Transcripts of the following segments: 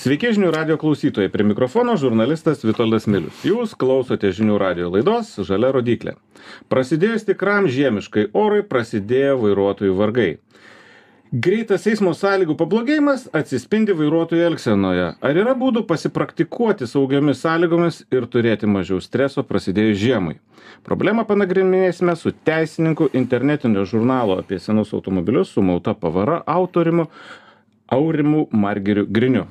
Sveiki žinių radio klausytojai, prie mikrofono žurnalistas Vitoldas Milius. Jūs klausote žinių radio laidos Žalia rodiklė. Prasidėjus tikram žiemiškai orui prasidėjo vairuotojų vargai. Greitas eismo sąlygų pablogėjimas atsispindi vairuotojų elgsenoje. Ar yra būdų pasipraktikuoti saugiamis sąlygomis ir turėti mažiau streso prasidėjus žiemai? Problemą panagrinėsime su teisininku internetinio žurnalo apie senus automobilius su mauta pavara autorimu Aurimu Margeriu Griniu.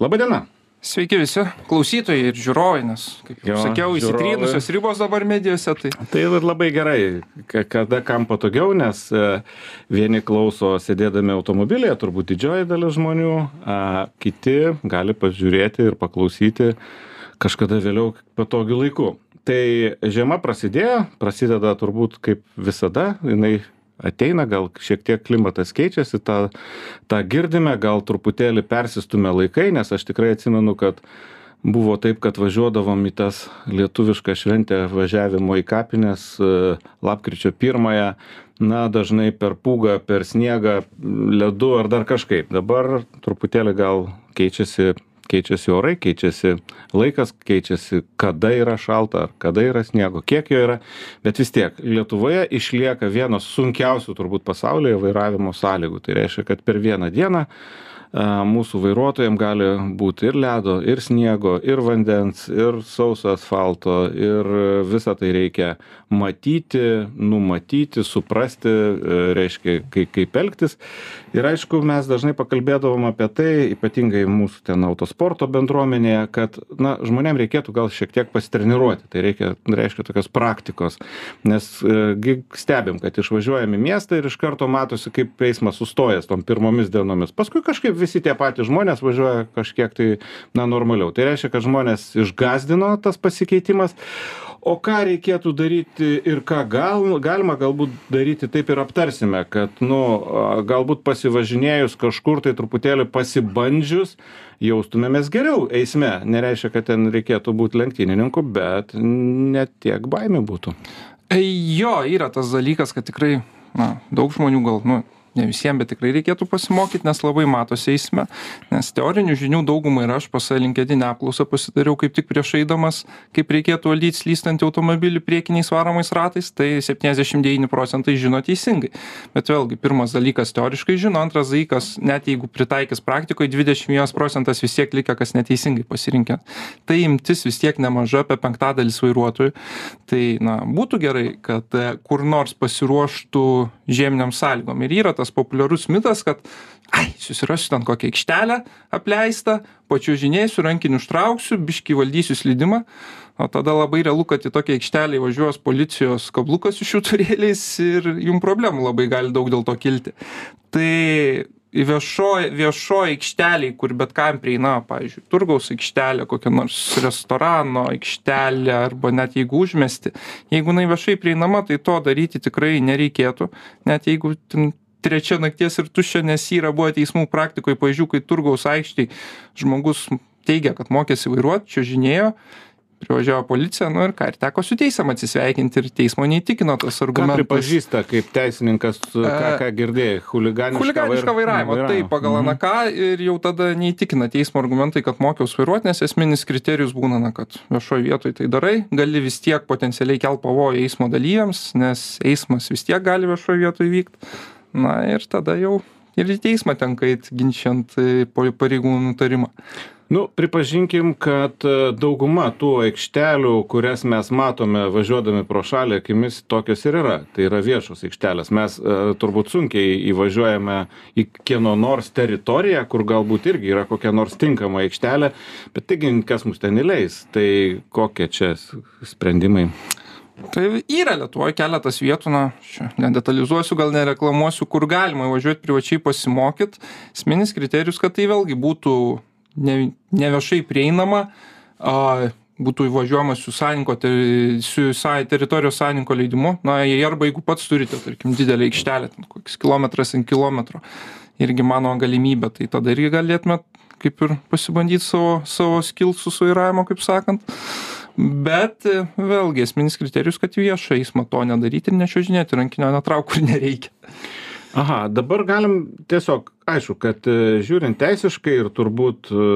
Labadiena. Sveiki visi klausytojai ir žiūrovai, nes, kaip jau Jo, sakiau, įsitrynusios ribos dabar medijose, tai Tai labai gerai, ka- kada kam patogiau, nes e, vieni klauso sėdėdami automobilėje, turbūt didžioji dalis žmonių, a, kiti gali pažiūrėti ir paklausyti kažkada vėliau patogiu laiku. Tai žiema prasidėjo, prasideda turbūt kaip visada, jinai ateina, gal šiek tiek klimatas keičiasi, tą, tą girdime, gal truputėlį persistumė laikai, nes aš tikrai atsimenu, kad buvo taip, kad važiuodavom į tas lietuvišką šventę važiavimo į kapines e, lapkričio pirmąją, na, dažnai per pūgą, per sniegą, ledu ar dar kažkaip. Dabar truputėlį gal keičiasi keičiasi orai, keičiasi laikas, keičiasi kada yra šalta, kada yra sniego, kiek jo yra, bet vis tiek Lietuvoje išlieka vienos sunkiausių turbūt pasaulyje vairavimo sąlygų. Tai reiškia, kad per vieną dieną mūsų vairuotojams gali būti ir ledo, ir sniego, ir vandens, ir sauso asfalto, ir visą tai reikia matyti, numatyti, suprasti, e, reiškia, kaip, kaip elgtis. Ir aišku, mes dažnai pakalbėdavom apie tai, ypatingai mūsų ten autosporto bendruomenėje, kad na, žmonėms reikėtų gal šiek tiek pasitreniruoti. Tai reikia, reiškia tokios praktikos. Nes e, gi stebim, kad išvažiuojame į miestą ir iš karto matosi, kaip eismas sustojęs tom pirmomis dienomis. Paskui kažkaip visi tie patys žmonės važiuoja kažkiek tai, na, normaliau. Tai reiškia, kad žmonės išgazdino tas pasikeitimas. O ką reikėtų daryti ir ką gal, galima galbūt daryti, taip ir aptarsime, kad, nu, galbūt pasivažinėjus kažkur tai truputėlį pasibandžius, jaustumėmės geriau eisme. Nereiškia, kad ten reikėtų būti lenktynininku, bet net tiek baimė būtų. Jo, yra tas dalykas, kad tikrai, na, daug žmonių gal, nu, ne visiems, bet tikrai reikėtų pasimokyti, nes labai matosi eisme, nes teorinių žinių daugumai ir aš pasalinkėdinę apklausą pasidariau kaip tik prieš eidamas, kaip reikėtų valdyti slystantį automobilį priekiniais varomais ratais, tai 79 procentai žino teisingai. Bet vėlgi, pirmas dalykas teoriškai žino, antras dalykas, net jeigu pritaikys praktikoje, 21 procentas vis tiek lieka, kas neteisingai pasirinkė. Tai imtis vis tiek nemaža, apie penktadalis vairuotojų. Tai, na, būtų gerai, kad e, kur nors pasiruoštų žieminiam sąlygom. Ir yra tas populiarus mitas, kad, ai, susirasiu ten kokią aikštelę apleistą, pačiuožinėsiu, rankiniu ištrauksiu, biški valdysiu slydimą. O tada labai realu, kad į tokią aikštelę įvažiuos policijos kablukas su šiuturėliais ir jum problemų labai gali daug dėl to kilti. Tai viešoj viešoj aikštelėj kur bet kam prieinama pavyzdžiui turgaus aikštelė kokia nors restorano aikštelė arba net jeigu užmiesty jeigu jinai viešai prieinama tai to daryti tikrai nereikėtų net jeigu ten trečia nakties ir tuščia nes yra buvę teismų praktikoj pavyzdžių kai turgaus aikštėj žmogus teigia kad mokėsi vairuot čiuožinėjo privažiavo policija nu ir ką ir teko su teisiam atsisveikinti ir teismo neįtikino tas Ką argumentas pripažįsta kaip teisininkas, ką, ką girdėjai, huliganišką, Chuliganišką vairavimą, taip, pagal Mhm. NK ir jau tada neįtikina teismo argumentai, kad mokiaus vairuoti, nes esminis kriterijus būna, na, kad viešoje vietoje tai darai, gali vis tiek potencialiai kelt pavojų eismo dalyviams, nes eismas vis tiek gali viešoje vietoje vykti. Na ir tada jau ir į teismą tenka eit ginčiant e, pareigūnų nutarimą. Nu, pripažinkim, kad e, dauguma tų aikštelių, kurias mes matome važiuodami pro šalį akimis, tokios ir yra. Tai yra viešos aikštelės. Mes e, turbūt sunkiai įvažiuojame į kieno nors teritoriją, kur galbūt irgi yra kokia nors tinkama aikštelė, bet taigi kas mus ten įleis. Tai kokie čia sprendimai? Tai yra Lietuvoje keletas vietų, na, čia nedetalizuosiu, gal nereklamuosiu, kur galima važiuoti privačiai pasimokyti. Esminis kriterijus, kad tai vėlgi būtų ne, ne viešai prieinama, a, būtų įvažiuojama su savininko, ter, su sa, teritorijos savininko leidimu. Na, jei arba jeigu pats turite, tarkim, didelį aikštelę, ten koks kilometras ant kilometro, irgi mano galimybė, tai tada irgi galėtumėt kaip ir pasibandyti savo, savo skilsų su vairavimo, kaip sakant. Bet e, vėlgi esminis kriterijus, kad viešą eismą to nedaryti ir nečiuožinėti rankinio netrauk, kur nereikia. aha dabar galim tiesiog aišku kad e, žiūrint teisiškai ir turbūt e,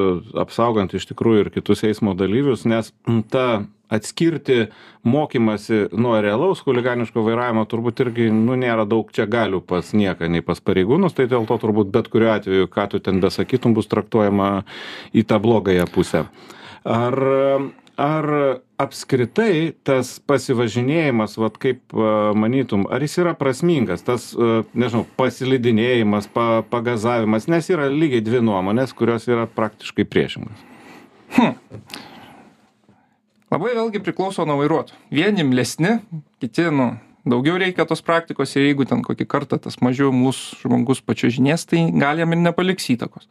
apsaugant iš tikrųjų ir kitus eismo dalyvius nes ta atskirti mokymąsi nuo realaus chuliganiško vairavimo turbūt irgi nu nėra daug čia galių pas nieką nei pas pareigūnus tai dėl to turbūt bet kuriuo atveju ką tu ten besakytum bus traktuojama į tą blogąją pusę ar ar apskritai tas pasivažinėjimas vat kaip manytum ar jis yra prasmingas tas nežinau paslidinėjimas pa pagazavimas nes yra lygiai dvi nuomonės kurios yra praktiškai priešingos hm. Labai vėlgi priklauso nuo vairuotojų. Vieni imlesni, kiti, nu, daugiau reikia tos praktikos ir jeigu ten kokį kartą tas mažiau mūsų žmogus pačiuožinės, tai gal jam ir nepaliks įtakos.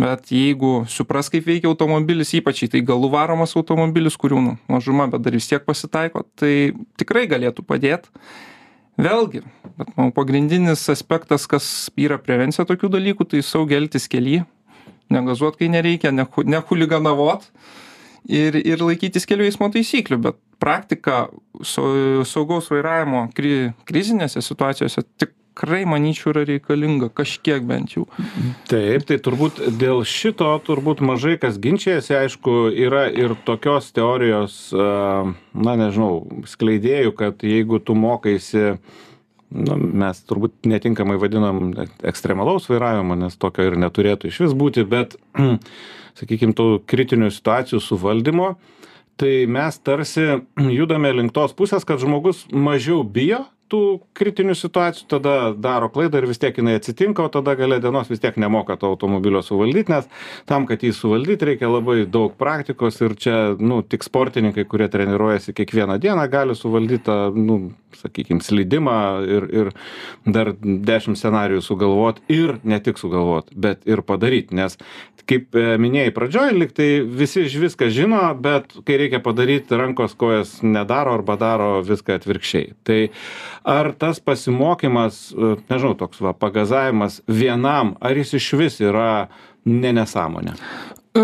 Bet jeigu supras kaip veikia automobilis ypač į tai galu varomas automobilis kurių nu mažuma bet dar vis tiek pasitaiko tai tikrai galėtų padėt. Vėlgi bet manau pagrindinis aspektas kas yra prevencija tokių dalykų tai saugiai elgtis kely negazuot kai nereikia nechu nechuliganavot ir ir laikytis kelių eismo taisyklių bet praktika sau saugaus vairavimo kri krizinėse situacijose tik tikrai manyčiau yra reikalinga kažkiek bent jau. Taip, tai turbūt dėl šito turbūt mažai kas ginčiasi, aišku, yra ir tokios teorijos, na nežinau, skleidėjų, kad jeigu tu mokaisi nu, mes turbūt netinkamai vadinam ekstremalaus vairavimo, nes tokio ir neturėtų iš vis būti, bet, sakykime, tų kritinių situacijų suvaldymo, tai mes tarsi judame link tos pusės, kad žmogus mažiau bijo tų kritinių situacijų tada daro klaidą ir vis tiek jinai atsitinka o tada gale dienos vis tiek nemoka to automobilio suvaldyt nes tam kad jį suvaldyt reikia labai daug praktikos ir čia nu tik sportininkai kurie treniruojasi kiekvieną dieną gali suvaldyt tą nu sakykim slydimą ir ir dar dešim scenarijų sugalvot ir ne tik sugalvot bet ir padaryt nes kaip e, minėjai pradžioj lyg tai visi iš viską žino bet kai reikia padaryt rankos kojos nedaro arba daro viską atvirkščiai. Tai ar tas pasimokymas e, nežinau toks va pagazavimas vienam ar jis išvis yra ne nesąmonė? E,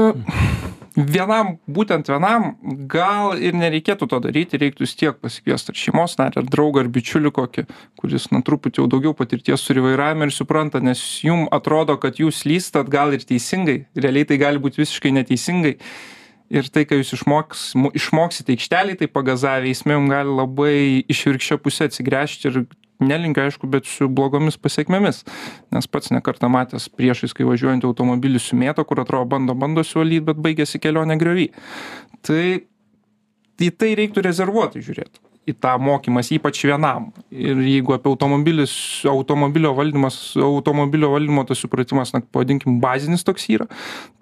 vienam būtent vienam gal ir nereikėtų to daryti reiktų vis tiek pasikviest ar šeimos narį ar draugą ar bičiulį kokį kuris na truputį jau daugiau patirties turi vairavime ir supranta nes jum atrodo kad jūs slystat gal ir teisingai realiai tai gali būt visiškai neteisingai ir tai ką jūs išmoks išmoksit aikštelėj tai pagazavę eisme jum gali labai išvirkščia puse atsigręžt ir nelinkiu aišku bet su blogomis pasekmėmis nes pats ne kartą matęs priešais kai važiuojantį automobilį sumėto kur atrodo bando bando suvaldyt bet baigiasi kelionė griovy. Tai į tai reiktų rezervuotai žiūrėt. Į tą mokymąsi ypač vienam. Ir jeigu apie automobilis automobilio valdymas automobilio valdymo tas supratimas na pavadinkim bazinis toks yra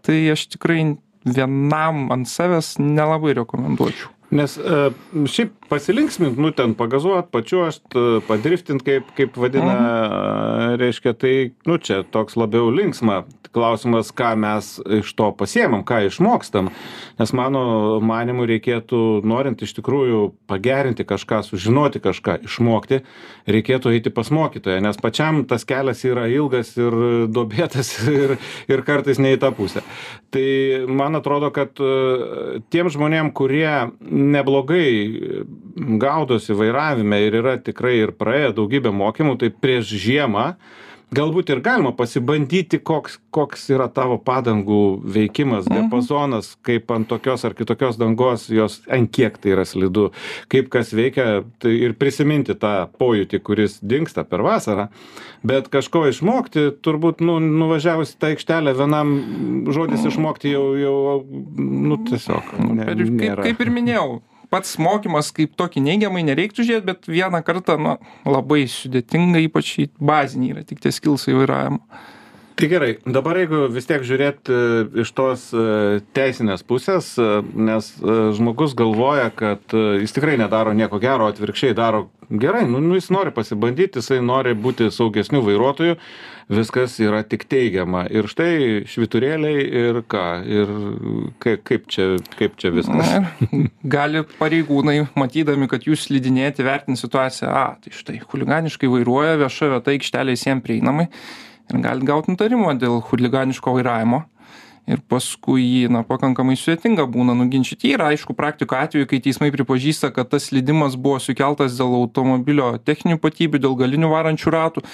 tai aš tikrai vienam ant savęs nelabai rekomenduočiau nes e, šiaip pasilinksmint nu ten pagazuot pačiuožt padriftint kaip kaip vadina mhm. reiškia tai nu čia toks labiau linksma klausimas ką mes iš to pasiemam ką išmokstam nes mano manymu reikėtų norint iš tikrųjų pagerinti kažką sužinoti kažką išmokti reikėtų eiti pas mokytoją nes pačiam tas kelias yra ilgas ir duobėtas ir ir kartais ne į tą pusę tai man atrodo kad tiem žmonėm kurie neblogai gaudosi vairavime ir yra tikrai ir praėję daugybę mokymų tai prieš žiemą galbūt ir galima pasibandyti koks koks yra tavo padangų veikimas mhm. diapazonas kaip ant tokios ar kitokios dangos jos ant kiek tai yra slidu kaip kas veikia tai ir prisiminti tą pojūtį kuris dingsta per vasarą bet kažko išmokti turbūt nu nuvažiavus į tą aikštelę vienam žodis išmokti jau jau nu tiesiog ne nėra kaip ir minėjau pats mokymas kaip tokį neigiamai nereiktų žiūrėt bet vieną kartą na labai sudėtinga ypač į bazinį yra tik tie skilsai vairavimo tai gerai dabar jeigu vis tiek žiūrėt e, iš tos e, teisinės pusės e, nes žmogus galvoja kad jis tikrai nedaro nieko gero atvirkščiai daro gerai nu nu jis nori pasibandyt jisai nori būti saugesniu vairuotoju viskas yra tik teigiama. Ir štai švyturėliai ir ką? Ir kai kaip čia kaip čia viskas? Na gali pareigūnai matydami kad jūs slidinėjat įvertint situaciją a tai štai chuliganiškai vairuoja vieša vieta aikštelė visiem prieinamai. Ir galit gaut nutarimą dėl chuliganiško vairavimo ir paskui jį na pakankamai sudėtinga būna nuginčyti. Yra aišku praktikų atvejų kai teismai pripažįsta kad tas slydimas buvo sukeltas dėl automobilio techninių ypatybių dėl galinių varančių ratų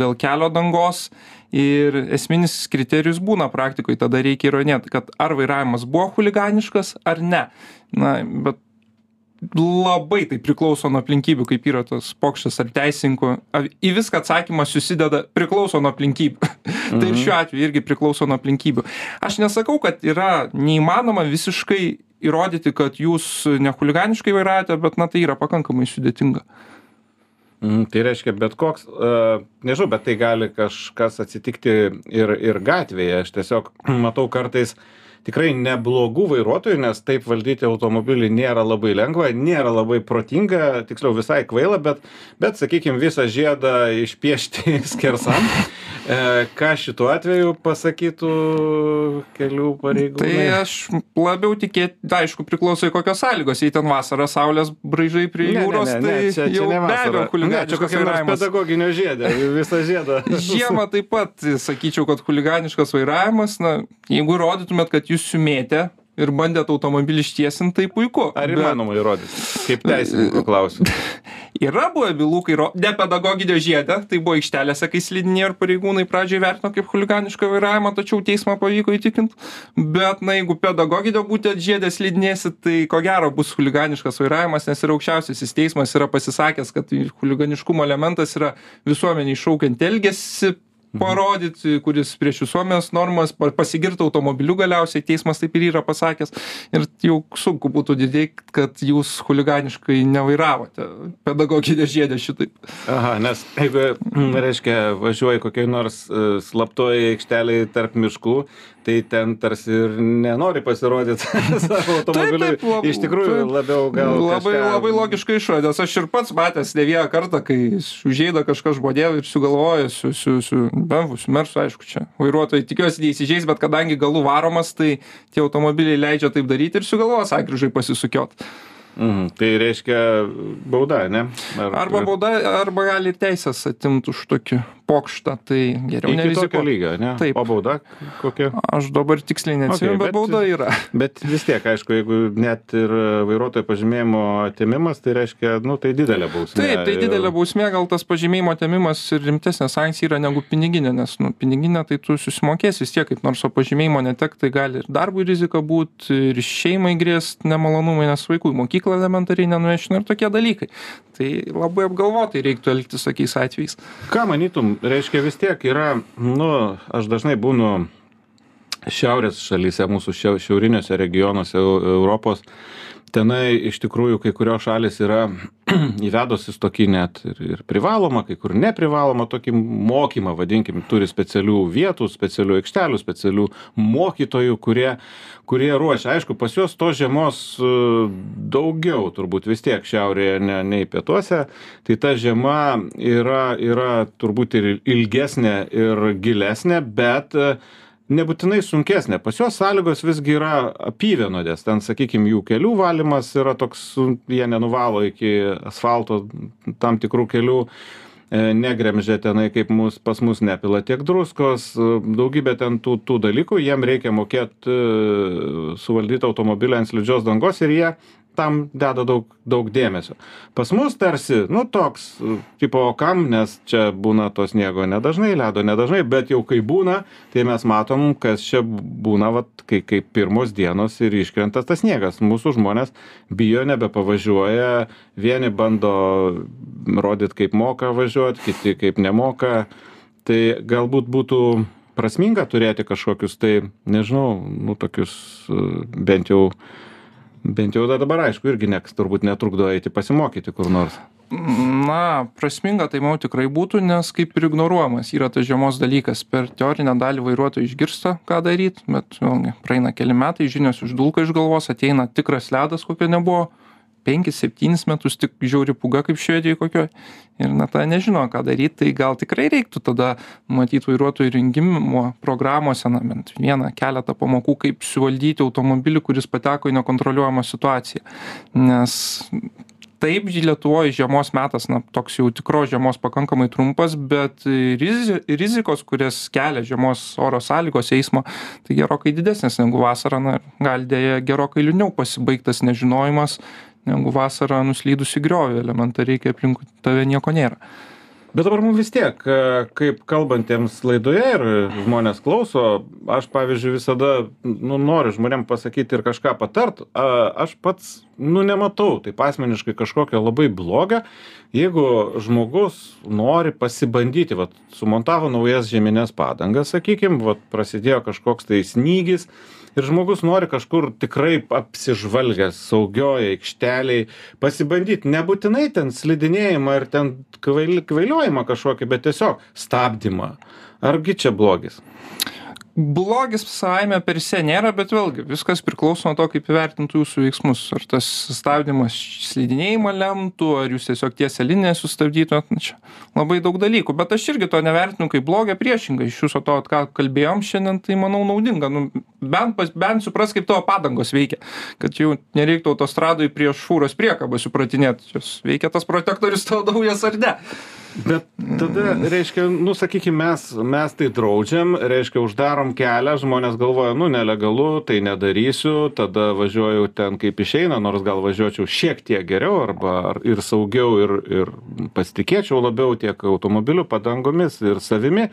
dėl kelio dangos. Ir esminis kriterijus būna praktikoj tada reikia įrodinėt kad ar vairavimas buvo chuliganiškas ar ne. Na bet labai tai priklauso nuo aplinkybių kaip yra tas pokštas ar teisininkų. Ar į viską atsakymas susideda priklauso nuo aplinkybių. Tai ir šiuo atveju irgi priklauso nuo aplinkybių. Aš nesakau kad yra neįmanoma visiškai įrodyti kad jūs nechuliganiškai vairavote bet na tai yra pakankamai sudėtinga. Mm, tai reiškia, bet koks, uh, nežinau, bet tai gali kažkas atsitikti ir, ir gatvėje. Aš tiesiog matau kartais uh, tikrai neblogų vairuotojų nes taip valdyti automobilį nėra labai lengva nėra labai protinga tiksliau visai kvaila bet bet sakykim visą žiedą išpiešti skersam e, ką šituo atveju pasakytų kelių pareigūnai tai aš labiau tikėt aišku priklauso į kokios sąlygos jei ten vasarą saulės braižai prie jūros ne, ne, ne, tai čia, čia jau ne be abejo vasara. Ne, čia chuliganiškas vairavimas pedagoginio žiedė, visą žiedą. žiemą taip pat sakyčiau kad chuliganiškas vairavimas na jeigu įrodytumėt kad jūs sumėtė ir bandėt automobilį ištiesint tai puiku Ar bet- įmanoma įrodyti? Kaip teisininko klausiu. Yra buvę bylų, kai ro... ne pedagoginio žiedą, tai buvo aikštelėse, kai slidinėjo ir pareigūnai pradžioje vertino kaip huliganišką vairavimą, tačiau teismą pavyko įtikinti. Bet, na, jeigu pedagoginio būtent žiedę slidinėsi, tai ko gero bus huliganiškas vairavimas, nes ir aukščiausiasis teismas yra pasisakęs, kad huliganiškumo elementas yra visuomeniai šaukiant elgesį parodyti, kuris prieš visuomenės normas, pa- pasigirti automobiliu galiausiai, teismas taip ir yra pasakęs. Ir jau sunku būtų didėti, kad jūs huliganiškai nevairavote pedagoginę žiedę šitaip. Aha, nes jeigu, reiškia, važiuoji kokiai nors uh, slaptoji aikštelė tarp miškų, tai ten tarsi ir nenori pasirodyti savo automobiliu. taip, lab- Iš tikrųjų, taip. labiau gal. labai, kažką- labai logiškai išvadas. Aš ir pats matęs ne vieną kartą, kai užžeida kažkas žmodėl ir sugalvoja su, su, su BMW, su Mersu, aišku, čia vairuotojai tikiuosi neįsižeis, bet kadangi galų varomas, tai tie automobiliai leidžia taip daryti ir sugalvoja sankryžai pasisukiot. Mhm, tai reiškia bauda, ne? Ar, Arba bauda, arba gali ir teisės atimti už tokį pokštą, tai geriau nerizikuoti. lygio, ne? Taip. O bauda kokia? Aš dabar tiksliai neatsimenu, Okay, bet bet- bauda yra. Bet vis tiek, aišku, jeigu net ir vairuotojo pažymėjimo atimimas, tai reiškia, nu, tai didelė bausmė. Taip, tai didelė bausmė, gal tas pažymėjimo atėmimas ir rimtesnė sankcija yra negu piniginė, nes nu, piniginė tai tu susimokėsi vis tiek kaip nors, o pažymėjimo netek, tai gali ir darbui rizika būti, ir šeimai grėst nemalonumai, nes vaikų į mokyklą elementariai nenuvešina ir tokie dalykai. Tai labai apgalvotai reiktų elgtis tokiais atvejais. Ką manytum, reiškia vis tiek yra, nu, aš dažnai būnu šiaurės šalyse, mūsų šiau- šiauriniuose regionuose Eu- Europos, tenai iš tikrųjų kai kurios šalis yra įvedusis tokį net ir, ir privalomą, kai kur neprivalomą tokį mokymą, vadinkim, turi specialių vietų, specialių aikštelių, specialių mokytojų, kurie, kurie ruošia. Aišku, pas juos to žiemos e, daugiau turbūt vis tiek šiaurėje ne, nei pietuose, tai ta žiema yra, yra turbūt ir ilgesnė ir gilesnė, bet e, nebūtinai sunkesnė. Pas juos sąlygos visgi yra apyvienodės. Ten, sakykime, jų kelių valymas yra toks, jie nenuvalo iki asfalto tam tikrų kelių e, negremžia tenai, kaip mus, pas mus nepila tiek druskos, e, daugybė ten tų, tų dalykų, jiem reikia mokėti suvaldyti automobilį ant slidžios dangos ir jie tam deda daug, daug dėmesio. Pas mus tarsi, nu toks, tipo, o kam, nes čia būna to sniego nedažnai, ledo nedažnai, bet jau kai būna, tai mes matom, kas čia būna, vat, kai, kai pirmos dienos ir iškrenta tas sniegas. Mūsų žmonės bijo, nebepavažiuoja, vieni bando rodyti, kaip moka važiuoti, kiti kaip nemoka. Tai galbūt būtų prasminga turėti kažkokius tai, nežinau, nu tokius bent jau bent jau da- dabar aišku irgi nieks turbūt netrukdo eiti pasimokyti kur nors. Na, prasminga tai manau tikrai būtų, nes kaip ir ignoruojamas yra tas žiemos dalykas. Per teorinę dalį vairuotojai išgirsta, ką daryti, bet vėlgi praeina keli metai, žinios išdulka iš galvos, ateina tikras ledas, kokio nebuvo. 5-7 metus tik žiauri puga kaip švedijoje kokio. Ir na, ta nežino, ką daryti, tai gal tikrai reiktų tada matyti vairuotojų rengimo programuose, na, bent vieną keletą pamokų, kaip suvaldyti automobilį, kuris pateko į nekontroliuojamą situaciją. Nes taip lietuvoj žiemos metas na toks jau tikros žiemos pakankamai trumpas bet rizi rizikos kurias kelia žiemos oro sąlygos eismo tai gerokai didesnės negu vasarą na gali deja gerokai liūdniau pasibaigt tas nežinojimas negu vasarą nuslydus į griovį elementariai kai aplinkui tave nieko nėra. Bet dabar mum vis tiek e, kaip kalbantiems laidoje ir žmonės klauso aš pavyzdžiui visada nu noriu žmonėm pasakyt ir kažką patart aš pats nu nematau. Taip asmeniškai kažkokio labai blogio jeigu žmogus nori pasibandyti vat sumontavo naujas žiemines padangas sakykim vat prasidėjo kažkoks tai snygis ir žmogus nori kažkur tikrai apsižvalgęs saugioj aikštelėj pasibandyt nebūtinai ten slidinėjimą ir ten kvail kvailiojimą kažkokį bet tiesiog stabdymą. Argi čia blogis blogis savaime per se nėra bet vėlgi viskas priklauso nuo to kaip įvertintų jūsų veiksmus. Ar tas stabdymas slidinėjimą lemtų ar jūs tiesiog tiesią liniją sustabdytumėt čia labai daug dalykų. Bet aš irgi to nevertinu kaip blogio priešingai iš viso to ką kalbėjom šiandien tai manau naudinga. Nu bent bent suprast kaip tavo padangos veikia. Kad jau nereiktų autostradoj prieš fūros priekabą supratinėt jos veikia tas protektorius tavo naujas ar ne. Bet tada reiškia nu sakykim mes mes tai draudžiam reiškia uždarom kelią žmonės galvoja nu nelegalu tai nedarysiu tada važiuoju ten kaip išeina nors gal važiuočiau šiek tiek geriau arba ar ir saugiau ir ir pasitikėčiau labiau tiek automobiliu padangomis ir savimi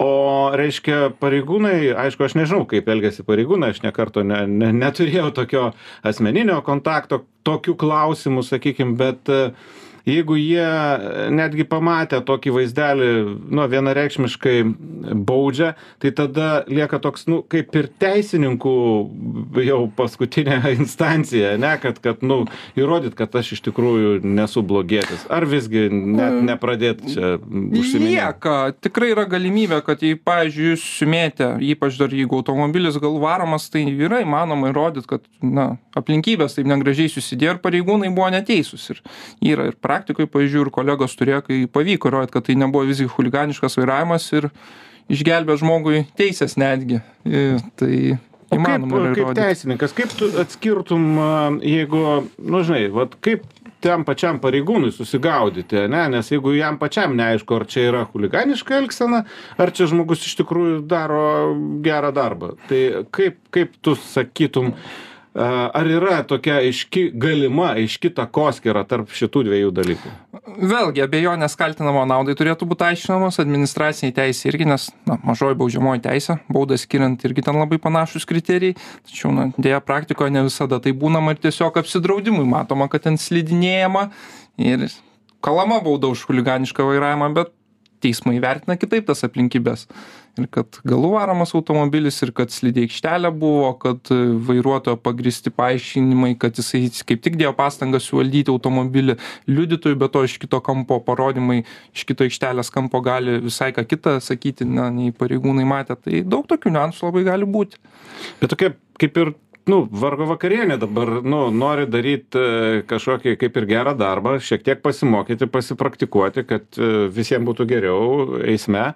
o reiškia pareigūnai aišku aš nežinau kaip elgiasi pareigūnai aš nė karto ne ne neturėjau tokio asmeninio kontakto tokiu klausimu sakykim bet jeigu jie netgi pamatę tokį vaizdelį nu vienareikšmiškai baudžia tai tada lieka toks nu kaip ir teisininkų jau paskutinė instancija ane kad kad nu įrodyt kad aš iš tikrųjų nesu blogietis. Ar visgi net nepradėt čia užsiiminėt lieka. Tikrai yra galimybė kad jei pavyzdžiui jūs sumėtę ypač dar jeigu automobilis gal varomas tai yra įmanoma įrodyt kad na aplinkybės taip negražiai susidėjo ir pareigūnai buvo neteisūs. Ir yra ir praktikoj pavyzdžių ir kolegos turėjo kai pavyko įrodyt kad tai nebuvo visgi chuliganiškas vairavimas ir išgelbėt žmogui teises netgi i tai kaip, įmanoma kaip įrodyt teisininkas, kaip tu atskirtum, jeigu, nu žinai, vat kaip tam pačiam pareigūnui susigaudyti, ne? nes jeigu jam pačiam neaišku, ar čia yra huliganiška elgsena, ar čia žmogus iš tikrųjų daro gerą darbą. Tai kaip, kaip tu sakytum, a, ar yra tokia aiški, galima, aiški takoskyra tarp šitų dviejų dalykų? vėlgi abejonės kaltinamo naudai turėtų būt aiškinamos administracinėj teisėj irgi nes na mažoji baudžiamoji teisė baudą skiriant irgi ten labai panašūs kriterijai tačiau na deja praktikoje ne visada taip būnama ir tiesiog apsidraudimui matoma kad ten slidinėjama ir kalama bauda už chuliganišką vairavimą bet teismai vertina kitaip tas aplinkybes ir kad galu varomas automobilis ir kad slidi aikštelė buvo kad vairuotojo pagrįsti paaiškinimai kad jisai kaip tik dėjo pastangas suvaldyti automobilį liudytojų be to iš kito kampo parodymai iš kito aikštelės kampo gali visai ką kita sakyti na nei pareigūnai matė. Tai daug tokių niuansų labai gali būti. Bet tokia kaip ir, nu, vargo vakarienė dabar, nu, nori daryti kažkokį kaip ir gerą darbą, šiek tiek pasimokyti, pasipraktikuoti, kad e, visiems būtų geriau eisme.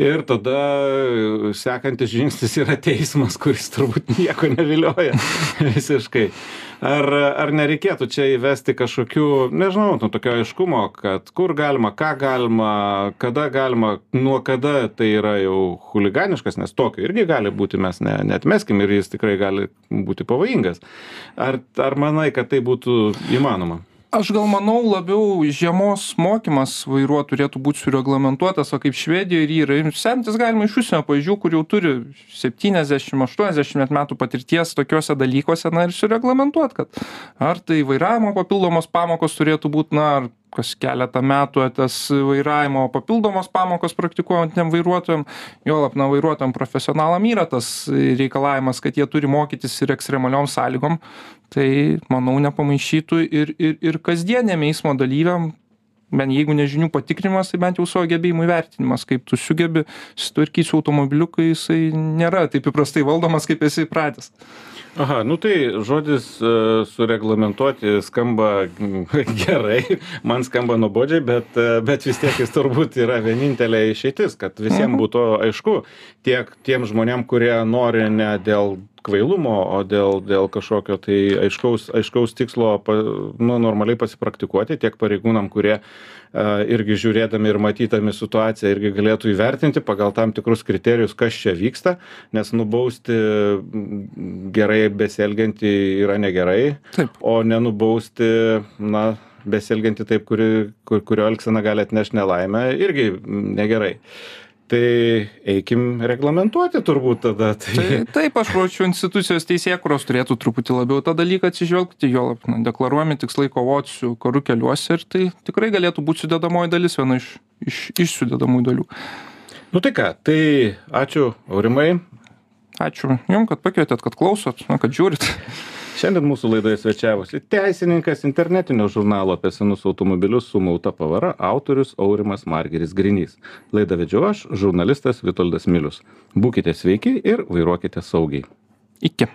Ir tada e, sekantis žingsnis yra teismas, kuris turbūt nieko nevilioja visiškai. Ar, ar nereikėtų čia įvesti kažkokių, nežinau, nu, tokio aiškumo, kad kur galima, ką galima, kada galima, nuo kada tai yra jau huliganiškas, nes tokio irgi gali būti, mes ne, netmeskim ir jis tikrai gali būti pavojingas. Ar, ar manai, kad tai būtų įmanoma? Aš gal manau labiau žiemos mokymas vairuot turėtų būt sureglamentuotas va kaip švedijoj ir yra. Ir semtis galima iš užsienio pavyzdžių kur jau turi septyniasdešim aštuoniasdešim net metų patirties tokiuose dalykuose na ir sureglamentuot kad ar tai vairavimo papildomos pamokos turėtų būt na ar kas keletą metų tas vairavimo papildomos pamokos praktikuojantiem vairuotojam. Juolab na vairuotojam profesionalam yra tas reikalavimas kad jie turi mokytis ir ekstremaliom sąlygom tai manau nepamaišytų ir ir ir kasdieniam eismo dalyviam bent jeigu ne žinių patikrinimas tai bent jau savo gebėjimų įvertinimas kaip tu sugebi susitvarkyt su automobiliu kai jisai nėra taip įprastai valdomas kaip esi įpratęs Aha, nu tai žodis uh, sureglamentuoti skamba gerai, man skamba nuobodžiai, bet, uh, bet vis tiek jis turbūt yra vienintelė išeitis, kad visiems Mhm. būtų aišku, tiek tiem žmonėm, kurie nori ne dėl kvailumo o dėl dėl kažkokio tai aiškaus aiškaus tikslo pa nu normaliai pasipraktikuoti tiek pareigūnam kurie a irgi žiūrėdami ir matydami situaciją irgi galėtų įvertinti pagal tam tikrus kriterijus kas čia vyksta nes nubausti gerai besielgiantį yra negerai o nenubausti na besielgiantį taip kuri kur kurio elgsena gali atnešt nelaimę irgi negerai tai eikim reglamentuoti turbūt tada tai taip aš manyčiau institucijos teisėkūros turėtų truputį labiau tą dalyką atsižvelgti juolab na deklaruojami tikslai kovot su karu keliuose ir tai tikrai galėtų būt sudedamoji dalis viena iš iš iš sudedamųjų dalių. Nu tai ką tai ačiū aurimai. Ačiū jum kad pakvietėt kad klausot na kad žiūrit šiandien mūsų laidoje svečiavosi teisininkas internetinio žurnalo apie senus automobilius su mauta pavara autorius aurimas margiris grinys. Laidą vedžiau aš žurnalistas vitoldas milius. Būkite sveiki ir vairuokite saugiai. Iki